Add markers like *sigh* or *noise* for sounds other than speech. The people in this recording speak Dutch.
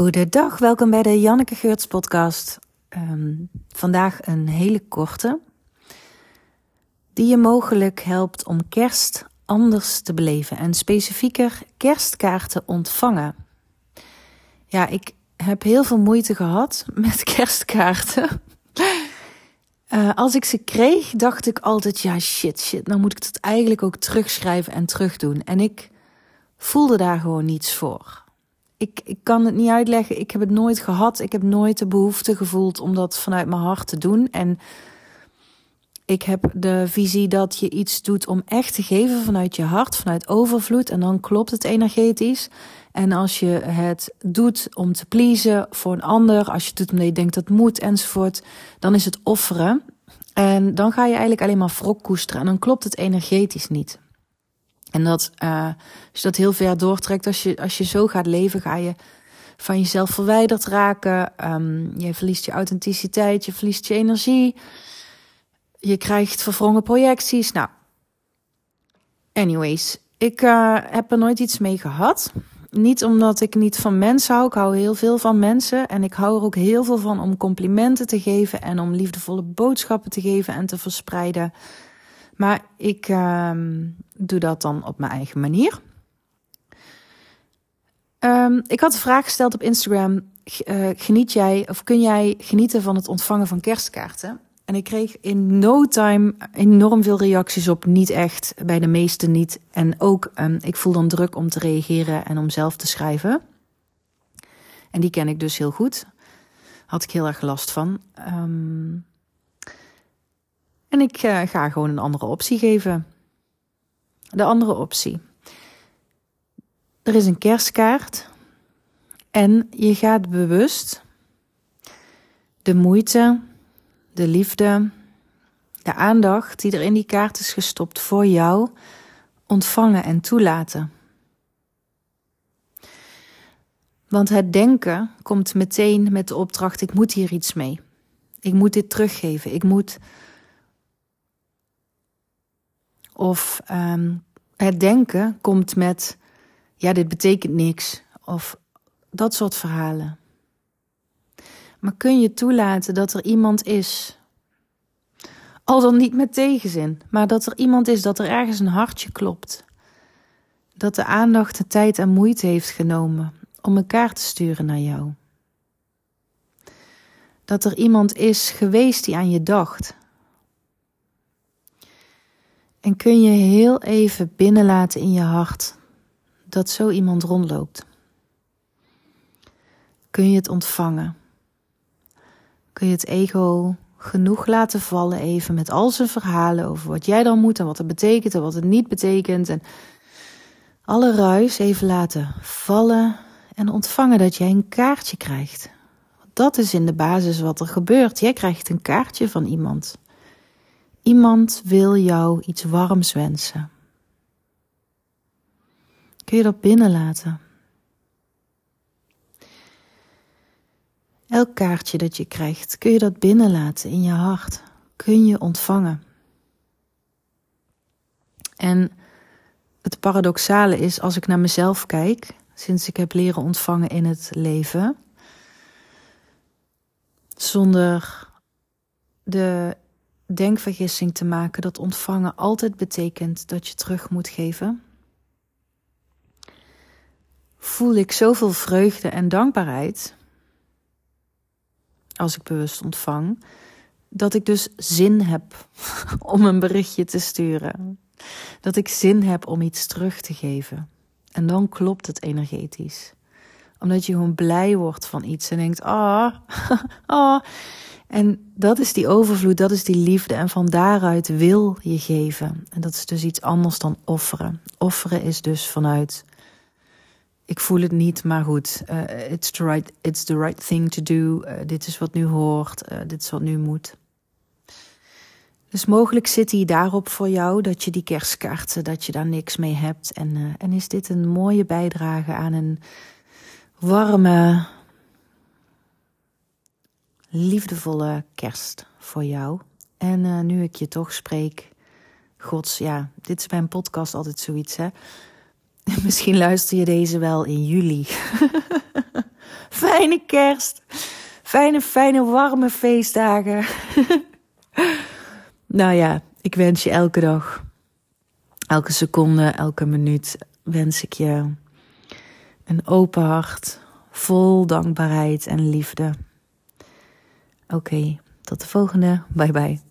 Goedendag, welkom bij de Janneke Geurts podcast. Ehm, vandaag een hele korte, die je mogelijk helpt om kerst anders te beleven en specifieker kerstkaarten ontvangen. Ja, ik heb heel veel moeite gehad *laughs* met kerstkaarten. Uh, als ik ze kreeg, dacht ik altijd: ja, shit, shit, nou moet ik het eigenlijk ook terugschrijven en terugdoen. En ik voelde daar gewoon niets voor ik, ik kan het niet uitleggen. Ik heb het nooit gehad. Ik heb nooit de behoefte gevoeld om dat vanuit mijn hart te doen. En ik heb de visie dat je iets doet om echt te geven vanuit je hart, vanuit overvloed. En dan klopt het energetisch. En als je het doet om te pleasen voor een ander, als je het doet omdat je denkt dat moet enzovoort, dan is het offeren. En dan ga je eigenlijk alleen maar wrok koesteren. En dan klopt het energetisch niet. En dat, uh, dat heel ver doortrekt, als je, als je zo gaat leven, ga je van jezelf verwijderd raken. Um, je verliest je authenticiteit, je verliest je energie. Je krijgt verwrongen projecties. Nou, anyways, ik uh, heb er nooit iets mee gehad. Niet omdat ik niet van mensen hou. Ik hou heel veel van mensen. En ik hou er ook heel veel van om complimenten te geven en om liefdevolle boodschappen te geven en te verspreiden. Maar ik ehm, doe dat dan op mijn eigen manier. Um, ik had de vraag gesteld op Instagram: uh, geniet jij of kun jij genieten van het ontvangen van kerstkaarten? En ik kreeg in no time enorm veel reacties op. Niet echt, bij de meesten niet. En ook, um, ik voel dan druk om te reageren en om zelf te schrijven. En die ken ik dus heel goed. Had ik heel erg last van. Um, en ik uh, ga gewoon een andere optie geven. De andere optie. Er is een kerstkaart. En je gaat bewust de moeite, de liefde, de aandacht die er in die kaart is gestopt voor jou ontvangen en toelaten. Want het denken komt meteen met de opdracht: ik moet hier iets mee. Ik moet dit teruggeven. Ik moet of um, het denken komt met, ja, dit betekent niks. Of dat soort verhalen. Maar kun je toelaten dat er iemand is, al dan niet met tegenzin, maar dat er iemand is, dat er ergens een hartje klopt. Dat de aandacht de tijd en moeite heeft genomen om elkaar te sturen naar jou. Dat er iemand is geweest die aan je dacht, en kun je heel even binnenlaten in je hart dat zo iemand rondloopt? Kun je het ontvangen? Kun je het ego genoeg laten vallen even met al zijn verhalen over wat jij dan moet en wat het betekent en wat het niet betekent en alle ruis even laten vallen en ontvangen dat jij een kaartje krijgt. Dat is in de basis wat er gebeurt. Jij krijgt een kaartje van iemand. Iemand wil jou iets warms wensen. Kun je dat binnenlaten? Elk kaartje dat je krijgt, kun je dat binnenlaten in je hart. Kun je ontvangen. En het paradoxale is, als ik naar mezelf kijk, sinds ik heb leren ontvangen in het leven, zonder de denkvergissing te maken dat ontvangen altijd betekent dat je terug moet geven, voel ik zoveel vreugde en dankbaarheid als ik bewust ontvang, dat ik dus zin heb *laughs* om een berichtje te sturen. Dat ik zin heb om iets terug te geven. En dan klopt het energetisch. Omdat je gewoon blij wordt van iets en denkt: ah, oh, *laughs* oh, en dat is die overvloed, dat is die liefde. En van daaruit wil je geven. En dat is dus iets anders dan offeren. Offeren is dus vanuit. Ik voel het niet, maar goed. Uh, it's, the right, it's the right thing to do. Uh, dit is wat nu hoort. Uh, dit is wat nu moet. Dus mogelijk zit hij daarop voor jou dat je die kerstkaarten, dat je daar niks mee hebt. En, en is dit een mooie bijdrage aan een warme, liefdevolle kerst voor jou. En uh, nu ik je toch spreek, Gods, ja, dit is bij een podcast altijd zoiets, hè. *laughs* Misschien luister je deze wel in juli. *laughs* fijne kerst. Fijne, fijne, warme feestdagen. *laughs* nou ja, ik wens je elke dag, elke seconde, elke minuut, wens ik je een open hart, vol dankbaarheid en liefde. Oké, tot de volgende. Bye bye.